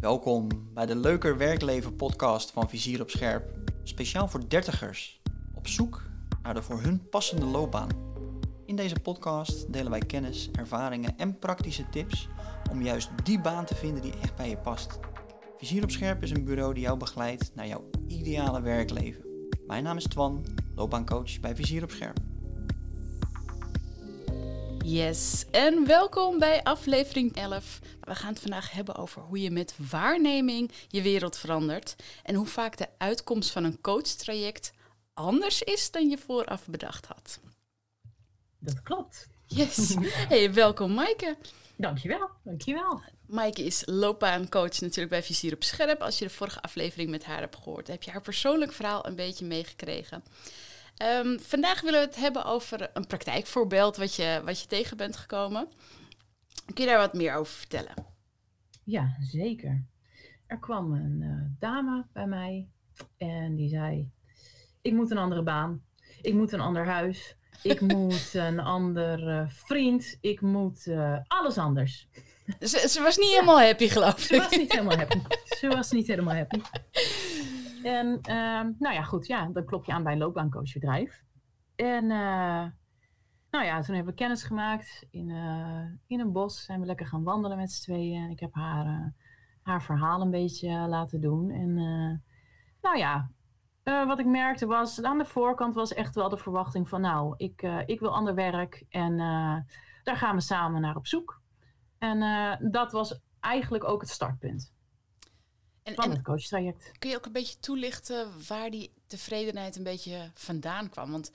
Welkom bij de Leuker Werkleven podcast van Vizier op Scherp. Speciaal voor dertigers, op zoek naar de voor hun passende loopbaan. In deze podcast delen wij kennis, ervaringen en praktische tips om juist die baan te vinden die echt bij je past. Vizier op Scherp is een bureau die jou begeleidt naar jouw ideale werkleven. Mijn naam is Twan, loopbaancoach bij Vizier op Scherp. Yes, en welkom bij aflevering 11. We gaan het vandaag hebben over hoe je met waarneming je wereld verandert en hoe vaak de uitkomst van een coachtraject anders is dan je vooraf bedacht had. Dat klopt. Yes. Hey, welkom Maaike. Dankjewel, dankjewel. Maaike is loopbaancoach natuurlijk bij Vizier op Scherp. Als je de vorige aflevering met haar hebt gehoord, heb je haar persoonlijk verhaal een beetje meegekregen. Um, vandaag willen we het hebben over een praktijkvoorbeeld wat je, wat je tegen bent gekomen. Kun je daar wat meer over vertellen? Ja, zeker. Er kwam een uh, dame bij mij en die zei: Ik moet een andere baan, ik moet een ander huis, ik moet een ander uh, vriend, ik moet uh, alles anders. Ze, ze, was niet ja. helemaal happy, geloof ik. Ze was niet helemaal happy. Ze was niet helemaal happy. En uh, nou ja, goed, ja, dan klop je aan bij een loopbaancoachbedrijf. En uh, nou ja, toen hebben we kennis gemaakt in, uh, in een bos. Zijn we lekker gaan wandelen met z'n tweeën. En ik heb haar, uh, haar verhaal een beetje laten doen. En nou ja, wat ik merkte was, aan de voorkant was echt wel de verwachting van... nou, ik, ik wil ander werk en daar gaan we samen naar op zoek. En dat was eigenlijk ook het startpunt. En, van het coachtraject. Kun je ook een beetje toelichten waar die tevredenheid een beetje vandaan kwam? Want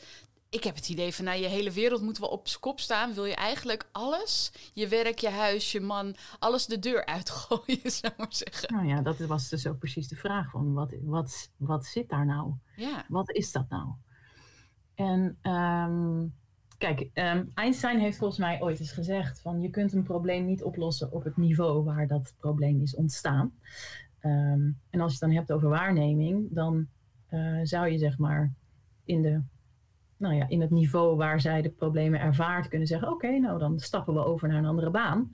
ik heb het idee van, nou, je hele wereld moet wel op zijn kop staan. Wil je eigenlijk alles, je werk, je huis, je man, alles de deur uitgooien, zou ik maar zeggen. Nou ja, dat was dus ook precies de vraag van, wat, wat, wat zit daar nou? Ja. Wat is dat nou? En um, kijk, um, Einstein heeft volgens mij ooit eens gezegd van, je kunt een probleem niet oplossen op het niveau waar dat probleem is ontstaan. Um, en als je het dan hebt over waarneming, dan uh, zou je zeg maar in, de, nou ja, in het niveau waar zij de problemen ervaart kunnen zeggen: Oké, okay, nou dan stappen we over naar een andere baan.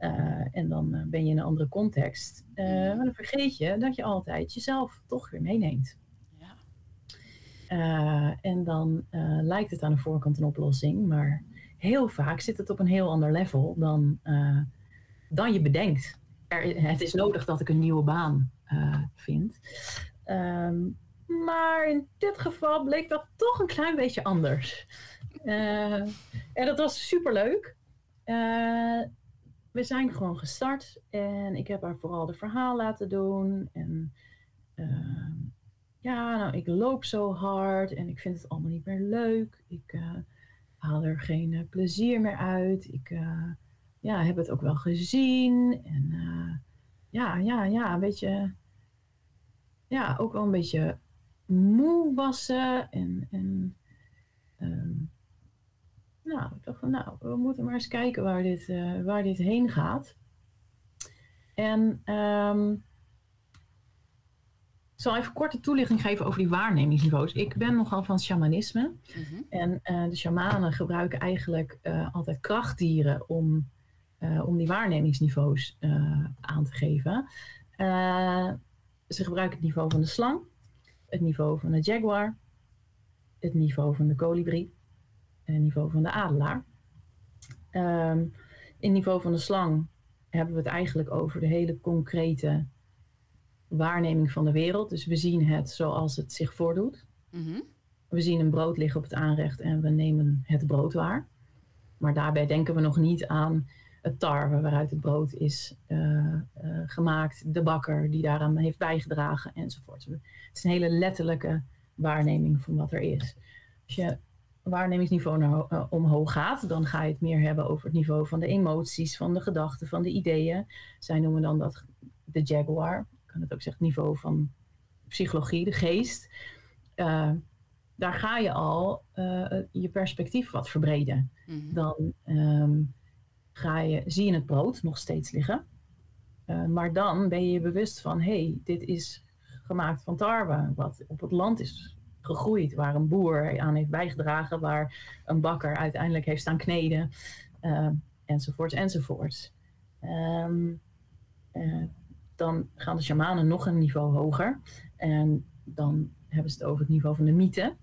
Uh, en dan uh, ben je in een andere context. maar dan vergeet je dat je altijd jezelf toch weer meeneemt. Ja. en dan lijkt het aan de voorkant een oplossing, maar heel vaak zit het op een heel ander level dan, dan je bedenkt het is nodig dat ik een nieuwe baan uh, vind. Um, maar in dit geval bleek dat toch een klein beetje anders. Uh, en dat was super leuk. Uh, we zijn gewoon gestart en ik heb haar vooral de verhaal laten doen. En uh, ja, nou, ik loop zo hard en ik vind het allemaal niet meer leuk. Ik haal er geen plezier meer uit. Ik ja, heb het ook wel gezien. En uh, ja, ja, ja, een beetje. Ja, ook wel een beetje moe was ze. En, en um, nou, ik dacht van, nou, we moeten maar eens kijken waar dit, uh, waar dit heen gaat. En um, ik zal even korte toelichting geven over die waarnemingsniveaus. Ik ben nogal van shamanisme. Mm-hmm. En uh, de shamanen gebruiken eigenlijk uh, altijd krachtdieren om om die waarnemingsniveaus uh, aan te geven. Uh, ze gebruiken het niveau van de slang, het niveau van de jaguar, het niveau van de kolibrie en het niveau van de adelaar. Um, in het niveau van de slang hebben we het eigenlijk over de hele concrete waarneming van de wereld. Dus we zien het zoals het zich voordoet. Mm-hmm. We zien een brood liggen op het aanrecht en we nemen het brood waar. Maar daarbij denken we nog niet aan het tarwe waaruit het brood is uh, uh, gemaakt, de bakker die daaraan heeft bijgedragen enzovoort. Het is een hele letterlijke waarneming van wat er is. Als je waarnemingsniveau naar, uh, omhoog gaat, dan ga je het meer hebben over het niveau van de emoties, van de gedachten, van de ideeën. Zij noemen dan dat de jaguar. Ik kan het ook zeggen, het niveau van psychologie, de geest. daar ga je al je perspectief wat verbreden. Mm-hmm. Dan um, ga je, zie je het brood nog steeds liggen. Uh, maar dan ben je je bewust van, hé, hey, dit is gemaakt van tarwe, wat op het land is gegroeid, waar een boer aan heeft bijgedragen, waar een bakker uiteindelijk heeft staan kneden, uh, enzovoorts, enzovoorts. Um, uh, dan gaan de shamanen nog een niveau hoger. En dan hebben ze het over het niveau van de mythe.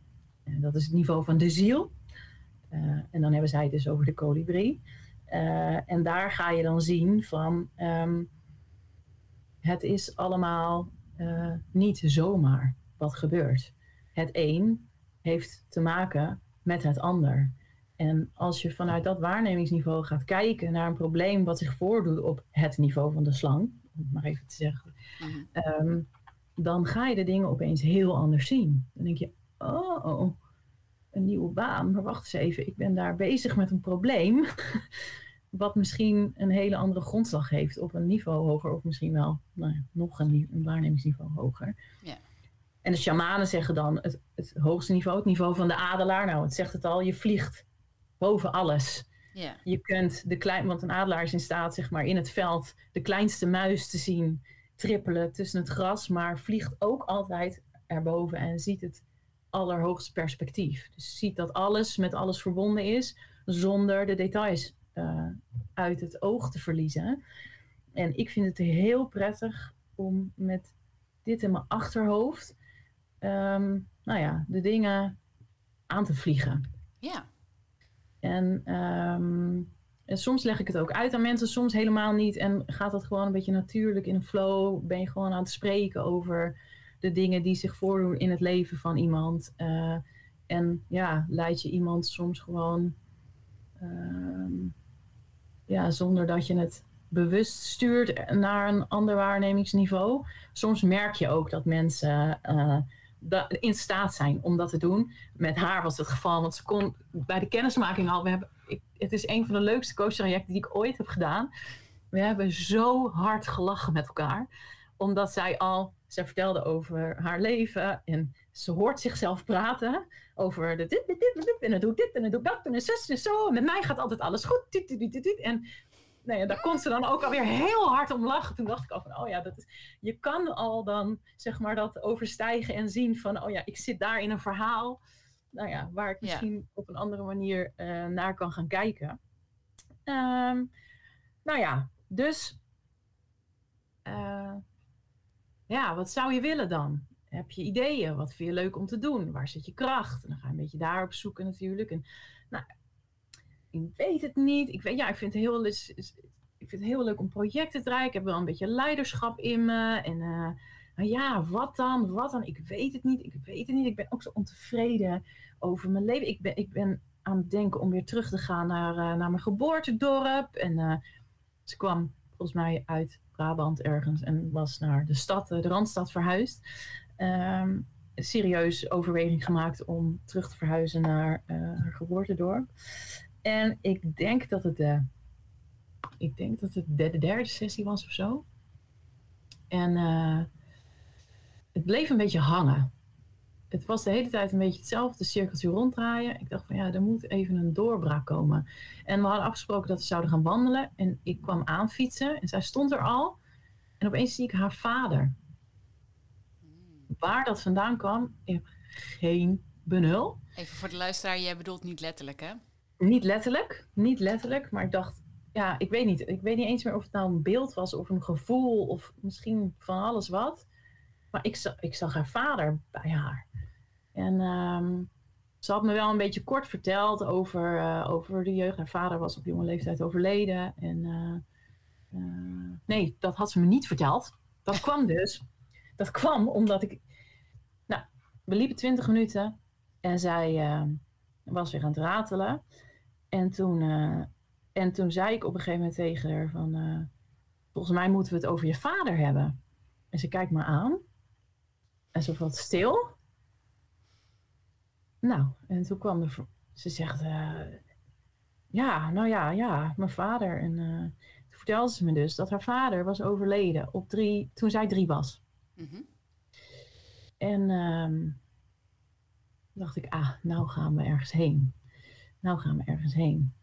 En dat is het niveau van de ziel. En dan hebben zij het dus over de kolibrie. Uh, en daar ga je dan zien van... Um, het is allemaal uh, niet zomaar wat gebeurt. Het een heeft te maken met het ander. En als je vanuit dat waarnemingsniveau gaat kijken naar een probleem wat zich voordoet op het niveau van de slang, om het maar even te zeggen, mm-hmm. um, dan ga je de dingen opeens heel anders zien. Dan denk je, oh, oh, een nieuwe baan, maar wacht eens even, ik ben daar bezig met een probleem. wat misschien een hele andere grondslag heeft op een niveau hoger, of misschien wel nou ja, nog een, een, waarnemingsniveau hoger. Ja. En de shamanen zeggen dan het, het hoogste niveau, het niveau van de adelaar. Nou, het zegt het al, je vliegt boven alles. Ja. Je kunt de klein, want een adelaar is in staat, zeg maar, in het veld de kleinste muis te zien trippelen tussen het gras, maar vliegt ook altijd erboven en ziet het allerhoogste perspectief. Dus ziet dat alles met alles verbonden is, zonder de details uh, uit het oog te verliezen. En ik vind het heel prettig om met dit in mijn achterhoofd, um, nou ja, de dingen aan te vliegen. Ja. En, um, en, soms leg ik het ook uit aan mensen, soms helemaal niet. En gaat dat gewoon een beetje natuurlijk in een flow? Ben je gewoon aan het spreken over de dingen die zich voordoen in het leven van iemand? Uh, en ja, leid je iemand soms gewoon um, ja, zonder dat je het bewust stuurt naar een ander waarnemingsniveau. Soms merk je ook dat mensen uh, in staat zijn om dat te doen. Met haar was het geval, want ze kon bij de kennismaking al. We hebben, ik, het is een van de leukste coachtrajecten die ik ooit heb gedaan. We hebben zo hard gelachen met elkaar, omdat zij al, zij vertelde over haar leven en ze hoort zichzelf praten over de dit, dit, dit, en dan doe dit en dan doe dat en zus en zo. En met mij gaat altijd alles goed. Dit, dit, dit, dit. En nou ja, daar kon ze dan ook alweer heel hard om lachen. Toen dacht ik al van, oh ja, dat is, je kan al dan zeg maar dat overstijgen en zien van, oh ja, ik zit daar in een verhaal. Nou ja, waar ik misschien op een andere manier uh, naar kan gaan kijken. Um, nou ja, dus uh, ja, wat zou je willen dan? Heb je ideeën? Wat vind je leuk om te doen? Waar zit je kracht? En dan ga je een beetje daarop zoeken natuurlijk. En, nou, ik weet het niet. Ik, weet, ja, ik, vind het heel, ik vind heel leuk om projecten te draaien. Ik heb wel een beetje leiderschap in me. En uh, nou ja, wat dan? Wat dan? Ik weet het niet. Ik weet het niet. Ik ben ook zo ontevreden over mijn leven. Ik ben, ik ben aan het denken om weer terug te gaan naar, uh, naar mijn geboortedorp. En uh, ze kwam volgens mij uit Brabant ergens en was naar de stad, de Randstad verhuisd um, serieus overweging gemaakt om terug te verhuizen naar uh, haar geboortedorp. En ik denk dat het de, ik denk dat het de, de derde sessie was of zo. En uh, het bleef een beetje hangen. Het was de hele tijd een beetje hetzelfde cirkeltje ronddraaien. Ik dacht van ja, er moet even een doorbraak komen. En we hadden afgesproken dat we zouden gaan wandelen. En ik kwam aanfietsen en zij stond er al. En opeens zie ik haar vader Waar dat vandaan kwam, ik heb geen benul. Even voor de luisteraar, jij bedoelt niet letterlijk, hè? Niet letterlijk, niet letterlijk, maar ik dacht, ja, ik weet niet. Ik weet niet eens meer of het nou een beeld was of een gevoel of misschien van alles wat. Maar ik zag, ik zag haar vader bij haar. En um, ze had me wel een beetje kort verteld over, uh, over de jeugd. Haar vader was op jonge leeftijd overleden. En uh, uh, nee, dat had ze me niet verteld. Dat kwam dus dat kwam omdat ik. Nou, we liepen twintig minuten en zij was weer aan het ratelen. En toen, en toen zei ik op een gegeven moment tegen haar: van, Volgens mij moeten we het over je vader hebben. En ze kijkt me aan en ze valt stil. Nou, en toen kwam de. Ze zegt: Ja, nou ja, ja, mijn vader. En toen vertelde ze me dus dat haar vader was overleden op drie, toen zij drie was. Mhm. En um, dacht ik, ah, nou gaan we ergens heen. Nou gaan we ergens heen.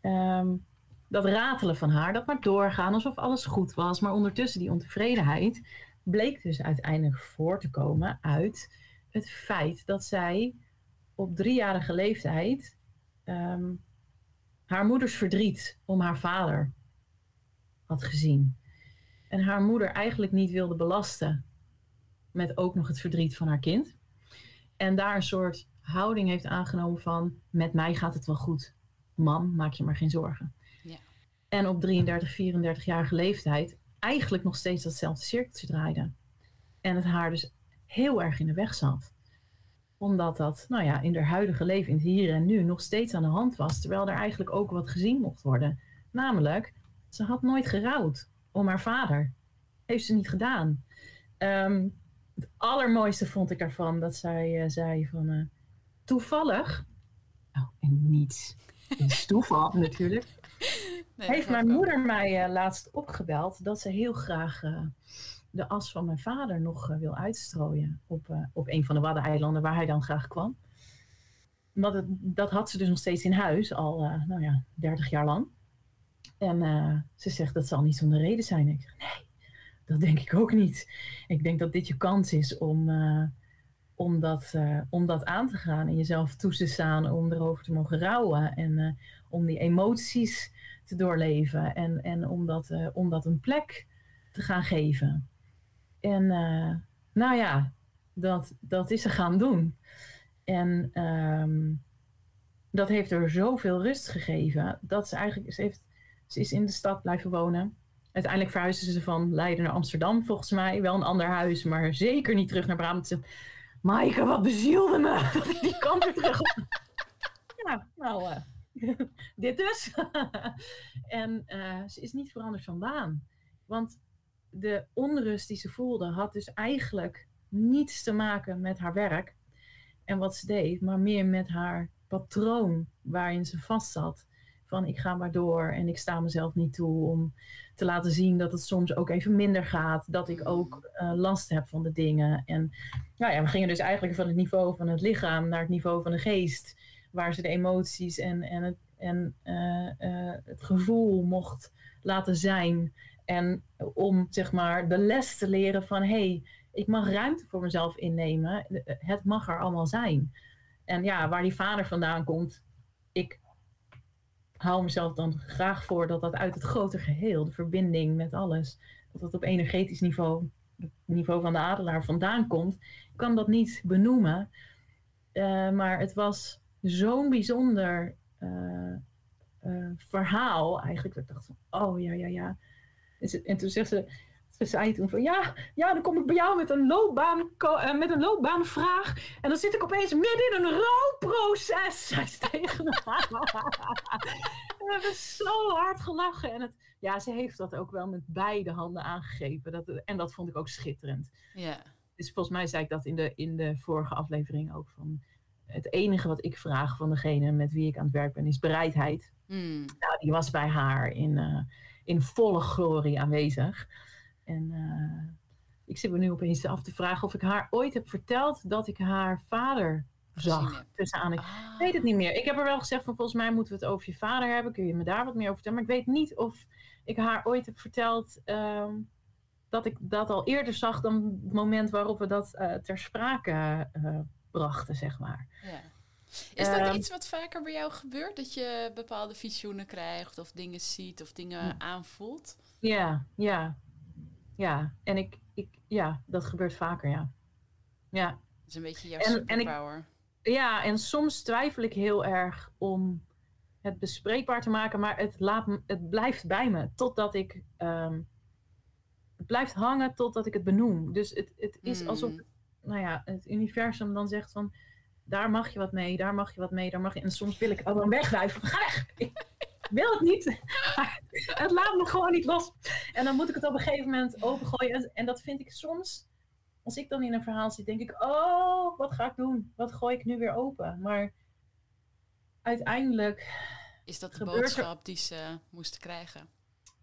Um, dat ratelen van haar, dat maar doorgaan alsof alles goed was. Maar ondertussen die ontevredenheid bleek dus uiteindelijk voor te komen uit het feit dat zij op driejarige leeftijd um, haar moeders verdriet om haar vader had gezien. En haar moeder eigenlijk niet wilde belasten met ook nog het verdriet van haar kind. En daar een soort houding heeft aangenomen van met mij gaat het wel goed. Mam, maak je maar geen zorgen. Ja. En op 33, 34-jarige leeftijd eigenlijk nog steeds datzelfde cirkeltje draaide. En het haar dus heel erg in de weg zat. Omdat dat, nou ja, in haar huidige leven, in het hier en nu, nog steeds aan de hand was. Terwijl er eigenlijk ook wat gezien mocht worden. Namelijk, ze had nooit gerouwd om haar vader. Heeft ze niet gedaan. Um, het allermooiste vond ik ervan dat zij uh, zei van uh, toevallig, oh, en niets is toeval natuurlijk, nee, heeft mijn moeder mij uh, laatst opgebeld dat ze heel graag de as van mijn vader nog wil uitstrooien op, op een van de Waddeneilanden waar hij dan graag kwam. Dat, dat had ze dus nog steeds in huis, al nou ja, 30 jaar lang. En ze zegt dat zal niet zonder reden zijn. Ik zeg nee, dat denk ik ook niet. Ik denk dat dit je kans is om, om, dat, om dat aan te gaan en jezelf toe te staan om erover te mogen rouwen en om die emoties te doorleven en, en om, dat, om dat een plek te gaan geven. En nou ja, dat, dat is ze gaan doen. En um, dat heeft er zoveel rust gegeven dat ze eigenlijk, ze, heeft, ze is in de stad blijven wonen. Uiteindelijk verhuisden ze van Leiden naar Amsterdam, volgens mij. Wel een ander huis, maar zeker niet terug naar Brabant. Maaike, wat bezielde me dat ik die kant weer terug Ja, nou, uh, dit dus. en uh, ze is niet veranderd van baan. Want de onrust die ze voelde had dus eigenlijk niets te maken met haar werk en wat ze deed, maar meer met haar patroon waarin ze vast zat van ik ga maar door en ik sta mezelf niet toe om te laten zien dat het soms ook even minder gaat. Dat ik ook uh, last heb van de dingen. En nou ja, we gingen dus eigenlijk van het niveau van het lichaam naar het niveau van de geest. Waar ze de emoties en, en, het, en uh, uh, het gevoel mocht laten zijn. En om zeg maar de les te leren van hé, hey, ik mag ruimte voor mezelf innemen. Het mag er allemaal zijn. En ja, waar die vader vandaan komt, ik hou mezelf dan graag voor dat dat uit het grote geheel, de verbinding met alles, dat dat op energetisch niveau, het niveau van de adelaar vandaan komt. Ik kan dat niet benoemen, uh, maar het was zo'n bijzonder uh, uh, verhaal eigenlijk. Dat ik dacht van, oh ja, ja, ja. En toen zegt ze, ze zei toen van ja, ja, dan kom ik bij jou met een, loopbaan, uh, met een loopbaanvraag. En dan zit ik opeens midden in een rouwproces. Zei ze tegen me. we hebben zo hard gelachen. En het, ja, ze heeft dat ook wel met beide handen aangegeven. Dat, en dat vond ik ook schitterend. Ja. Dus volgens mij zei ik dat in de, in de vorige aflevering ook. Van het enige wat ik vraag van degene met wie ik aan het werk ben, is bereidheid. Mm. Nou, die was bij haar in, uh, in volle glorie aanwezig. En uh, ik zit me nu opeens af te vragen of ik haar ooit heb verteld dat ik haar vader zag. Tussen aan. Ik ah. weet het niet meer. Ik heb er wel gezegd van volgens mij moeten we het over je vader hebben. Kun je me daar wat meer over vertellen? Maar ik weet niet of ik haar ooit heb verteld uh, dat ik dat al eerder zag dan het moment waarop we dat uh, ter sprake brachten, zeg maar. Ja. Is dat ehm, iets wat vaker bij jou gebeurt? Dat je bepaalde visioenen krijgt of dingen ziet of dingen aanvoelt? Ja, ja ja. En ik, ik, ja, dat gebeurt vaker, ja. Ja. Dat is een beetje jouw superpower. ja, en soms twijfel ik heel erg om het bespreekbaar te maken, maar het, laat, het blijft bij me totdat ik. Um, het blijft hangen totdat ik het benoem. Dus het, het is alsof nou ja, het universum dan zegt van daar mag je wat mee, daar mag je wat mee, daar mag je. En soms wil ik ook dan wegwijven. Ga weg! wil het niet. het laat me gewoon niet los. En dan moet ik het op een gegeven moment opengooien. En dat vind ik soms, als ik dan in een verhaal zit, denk ik: oh, wat ga ik doen? Wat gooi ik nu weer open? Maar uiteindelijk. Is dat de boodschap die ze moesten krijgen?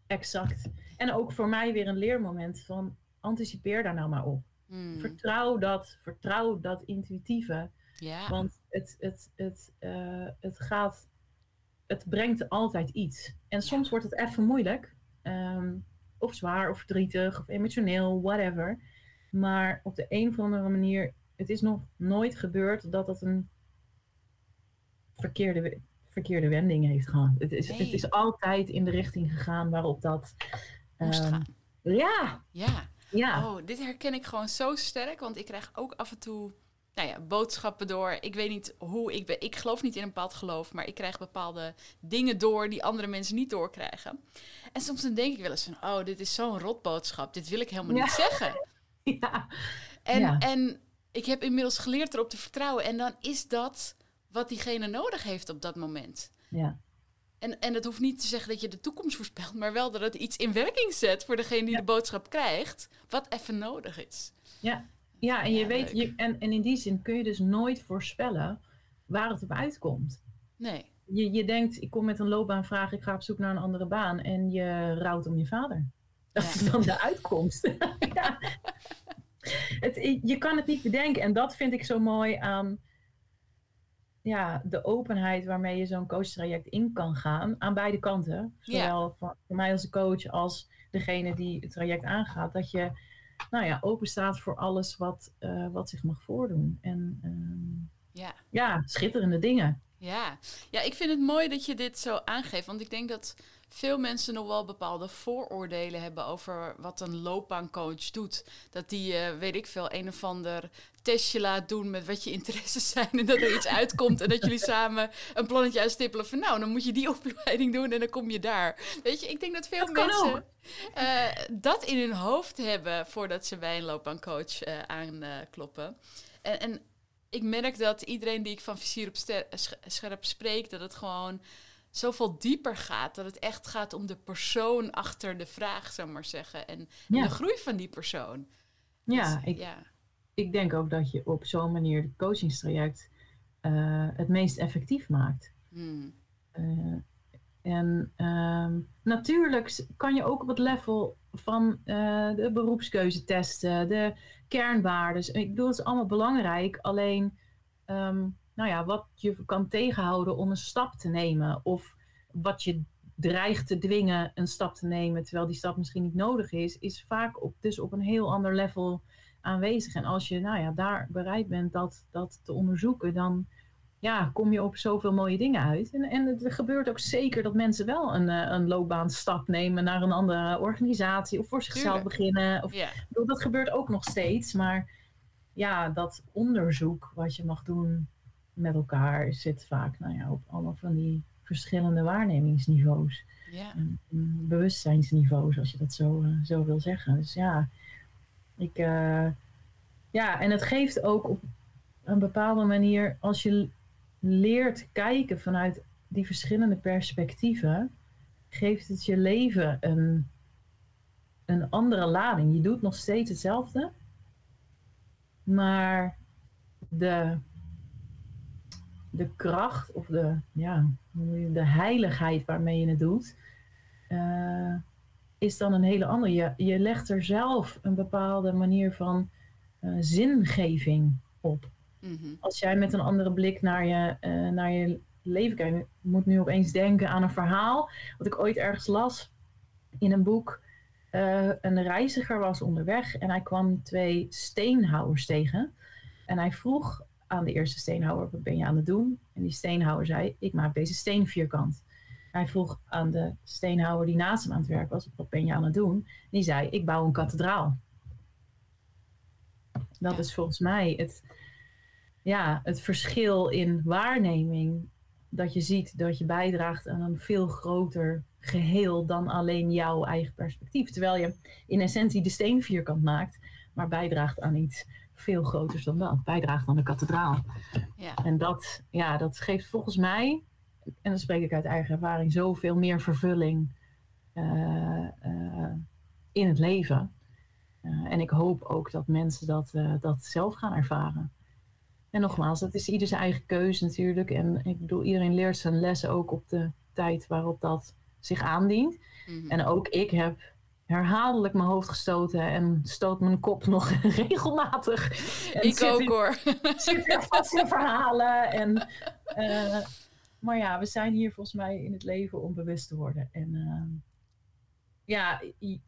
Exact. En ook voor mij weer een leermoment van anticipeer daar nou maar op. Hmm. Vertrouw dat, vertrouw dat intuïtieve. Ja. Want het, het, het, uh, het gaat het brengt altijd iets. En soms wordt het even moeilijk. Ehm, of zwaar, of verdrietig, of emotioneel, whatever. Maar op de een of andere manier, het is nog nooit gebeurd dat dat een verkeerde, verkeerde wending heeft gehad. Het is, het is altijd in de richting gegaan waarop dat moest, um, gaan. Ja. Ja. Ja. Oh, dit herken ik gewoon zo sterk, want ik krijg ook af en toe nou ja, boodschappen door. Ik weet niet hoe ik ben. Ik geloof niet in een bepaald geloof, maar ik krijg bepaalde dingen door die andere mensen niet doorkrijgen. En soms dan denk ik wel eens van, oh, dit is zo'n rotboodschap. Dit wil ik helemaal niet zeggen. Ja. En, Ja. en ik heb inmiddels geleerd erop te vertrouwen. En dan is dat wat diegene nodig heeft op dat moment. Ja. En, en dat hoeft niet te zeggen dat je de toekomst voorspelt, maar wel dat het iets in werking zet voor degene die de boodschap krijgt, wat even nodig is. Ja. Ja, en je Ja, weet, je, en, en in die zin kun je dus nooit voorspellen waar het op uitkomt. Nee. Je, je denkt, ik kom met een loopbaanvraag, ik ga op zoek naar een andere baan en je rouwt om je vader. Dat is dan de uitkomst. ja. het, je kan het niet bedenken en dat vind ik zo mooi aan ja, de openheid waarmee je zo'n coachtraject in kan gaan aan beide kanten. Zowel voor, voor mij als coach als degene die het traject aangaat. Dat je nou ja, open staat voor alles wat, eh, wat zich mag voordoen. En ehm, Ja. ja, schitterende dingen. Ja. ja, ik vind het mooi dat je dit zo aangeeft. Want ik denk dat veel mensen nog wel bepaalde vooroordelen hebben over wat een loopbaancoach doet. Dat die, eh, weet ik veel, een of ander testje laat doen met wat je interesses zijn. En dat er iets uitkomt. En dat jullie samen een plannetje uitstippelen van nou, dan moet je die opleiding doen en dan kom je daar. Weet je, ik denk dat veel Dat mensen eh, dat in hun hoofd hebben voordat ze bij een loopbaancoach eh aankloppen. en, en ik merk dat iedereen die ik van vizier op ster- scherp spreek, dat het gewoon zoveel dieper gaat. Dat het echt gaat om de persoon achter de vraag, zou maar zeggen. En, de groei van die persoon. Ja, Dus, ik, ja. Ik denk ook dat je op zo'n manier het coachingstraject eh, het meest effectief maakt. Hmm. Eh, en ehm, natuurlijk kan je ook op het level van eh, de beroepskeuzetesten, de kernwaardes. Ik bedoel, het is allemaal belangrijk. Alleen, ehm, nou ja, wat je kan tegenhouden om een stap te nemen. Of wat je dreigt te dwingen een stap te nemen, terwijl die stap misschien niet nodig is, is vaak op, dus op een heel ander level aanwezig. En als je nou ja, daar bereid bent dat, dat te onderzoeken, dan ja, kom je op zoveel mooie dingen uit. En, en het gebeurt ook zeker dat mensen wel een, eh, een loopbaanstap nemen naar een andere organisatie of voor zichzelf Tuurlijk. beginnen. Of, ja. bedoel, dat gebeurt ook nog steeds, maar ja, dat onderzoek wat je mag doen met elkaar zit vaak nou ja, op allemaal van die verschillende waarnemingsniveaus. ja. En, en bewustzijnsniveaus, als je dat zo, eh, zo wil zeggen. Dus ja, ik, eh, ja, en het geeft ook op een bepaalde manier, als je leert kijken vanuit die verschillende perspectieven, geeft het je leven een, een andere lading. Je doet nog steeds hetzelfde, maar de, de kracht of de, ja, de heiligheid waarmee je het doet, eh, is dan een hele andere. Je, je legt er zelf een bepaalde manier van eh, zingeving op. Mhm. Als jij met een andere blik naar je, eh, naar je leven kijkt. Ik moet nu opeens denken aan een verhaal wat ik ooit ergens las in een boek. Eh, een reiziger was onderweg en hij kwam twee steenhouwers tegen. En hij vroeg aan de eerste steenhouwer, wat ben je aan het doen? En die steenhouwer zei, ik maak deze steen vierkant. Hij vroeg aan de steenhouwer die naast hem aan het werk was, wat ben je aan het doen? Die zei, ik bouw een kathedraal. Dat is volgens mij het, ja, het verschil in waarneming. Dat je ziet dat je bijdraagt aan een veel groter geheel dan alleen jouw eigen perspectief. Terwijl je in essentie de steen vierkant maakt, maar bijdraagt aan iets veel groters dan dat. Bijdraagt aan de kathedraal. ja. En dat, ja, dat geeft volgens mij, en dan spreek ik uit eigen ervaring, zoveel meer vervulling eh, eh, in het leven. Eh, en ik hoop ook dat mensen dat, dat zelf gaan ervaren. En nogmaals, dat is ieder zijn eigen keuze natuurlijk. En ik bedoel, iedereen leert zijn lessen ook op de tijd waarop dat zich aandient. Mhm. En ook ik heb herhaaldelijk mijn hoofd gestoten en stoot mijn kop nog regelmatig. En ik ook in- hoor. super vaste verhalen. En, maar ja, we zijn hier volgens mij in het leven om bewust te worden. En ehm, ja,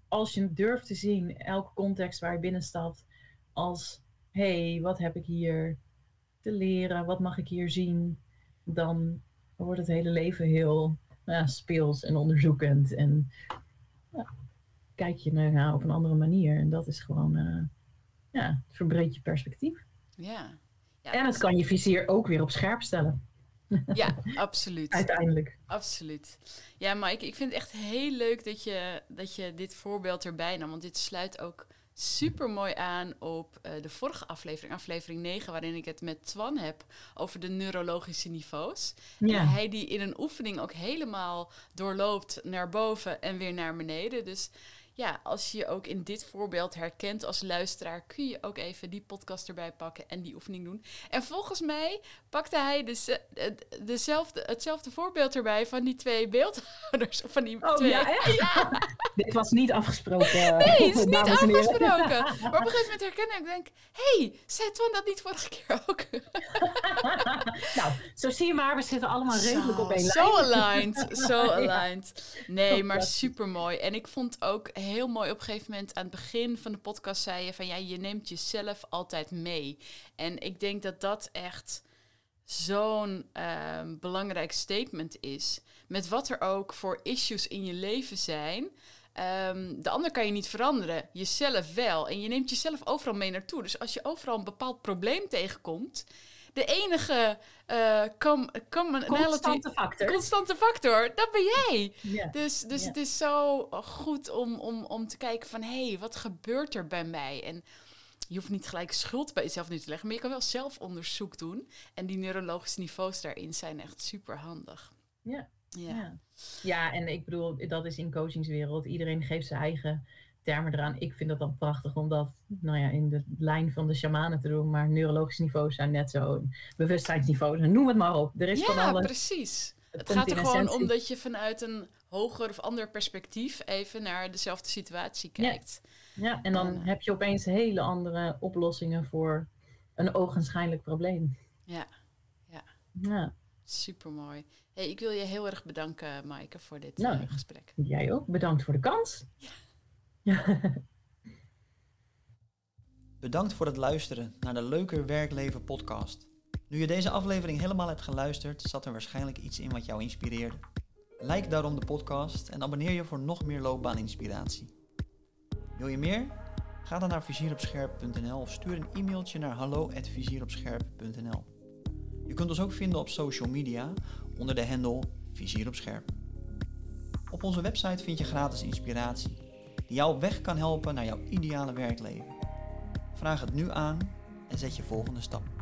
als je durft te zien, elke context waar je binnenstapt, als hé, hey, wat heb ik hier te leren? Wat mag ik hier zien? Dan wordt het hele leven heel ja, speels en onderzoekend. En kijk je naar op een andere manier. En dat is gewoon, uh, ja, het verbreedt je perspectief. Ja. ja en het kan je vizier ook weer op scherp stellen. Ja, absoluut. Uiteindelijk. Absoluut. Ja, maar ik, ik vind het echt heel leuk dat je, dat je dit voorbeeld erbij nam. Want dit sluit ook super mooi aan op uh, de vorige aflevering, aflevering 9, waarin ik het met Twan heb over de neurologische niveaus. Ja. En hij die in een oefening ook helemaal doorloopt naar boven en weer naar beneden. Dus ja, als je je ook in dit voorbeeld herkent als luisteraar, kun je ook even die podcast erbij pakken en die oefening doen. En volgens mij pakte hij de, dezelfde, hetzelfde voorbeeld erbij van die twee beeldhouders. Van die oh, twee. Ja, ja. Dit was niet afgesproken. Nee, het is niet afgesproken. Maar op een gegeven moment herken ik, denk, hé, hey, zei Twan dat niet vorige keer ook? Nou, zo zie je maar, we zitten allemaal redelijk op één lijn. Zo aligned, zo aligned. Nee, maar super mooi. En ik vond ook heel mooi op een gegeven moment aan het begin van de podcast zei je van ja, je neemt jezelf altijd mee. En ik denk dat dat echt zo'n ehm, belangrijk statement is. Met wat er ook voor issues in je leven zijn. Um, de ander kan je niet veranderen, jezelf wel. En je neemt jezelf overal mee naartoe. Dus als je overal een bepaald probleem tegenkomt, de enige uh, com, constante factor. Constante factor, dat ben jij. Dus, dus het is zo goed om, om, om te kijken van... hé, hey, wat gebeurt er bij mij? En je hoeft niet gelijk schuld bij jezelf nu te leggen... maar je kan wel zelfonderzoek doen. En die neurologische niveaus daarin zijn echt super handig. Ja. Ja. ja, en ik bedoel, dat is in coachingswereld. Iedereen geeft zijn eigen termen eraan. Ik vind dat dan prachtig om dat nou ja, in de lijn van de shamanen te doen. Maar neurologische niveaus zijn net zo. Bewustzijnsniveaus, noem het maar op. Er is ja, van alles. precies. Het, gaat er gewoon om dat je vanuit een hoger of ander perspectief even naar dezelfde situatie kijkt. Ja, ja en dan heb je opeens hele andere oplossingen voor een ogenschijnlijk probleem. Ja, ja. ja. Supermooi. Hey, ik wil je heel erg bedanken, Maaike, voor dit nou, uh, gesprek. Jij ook. Bedankt voor de kans. Ja. Bedankt voor het luisteren naar de Leuker Werkleven podcast. Nu je deze aflevering helemaal hebt geluisterd, zat er waarschijnlijk iets in wat jou inspireerde. Like daarom de podcast en abonneer je voor nog meer loopbaaninspiratie. Wil je meer? Ga dan naar vizieropscherp.nl of stuur een e-mailtje naar hallo@vizieropscherp.nl. Je kunt ons ook vinden op social media onder de handle Vizier op Scherp. Op onze website vind je gratis inspiratie die jou weg kan helpen naar jouw ideale werkleven. Vraag het nu aan en zet je volgende stap.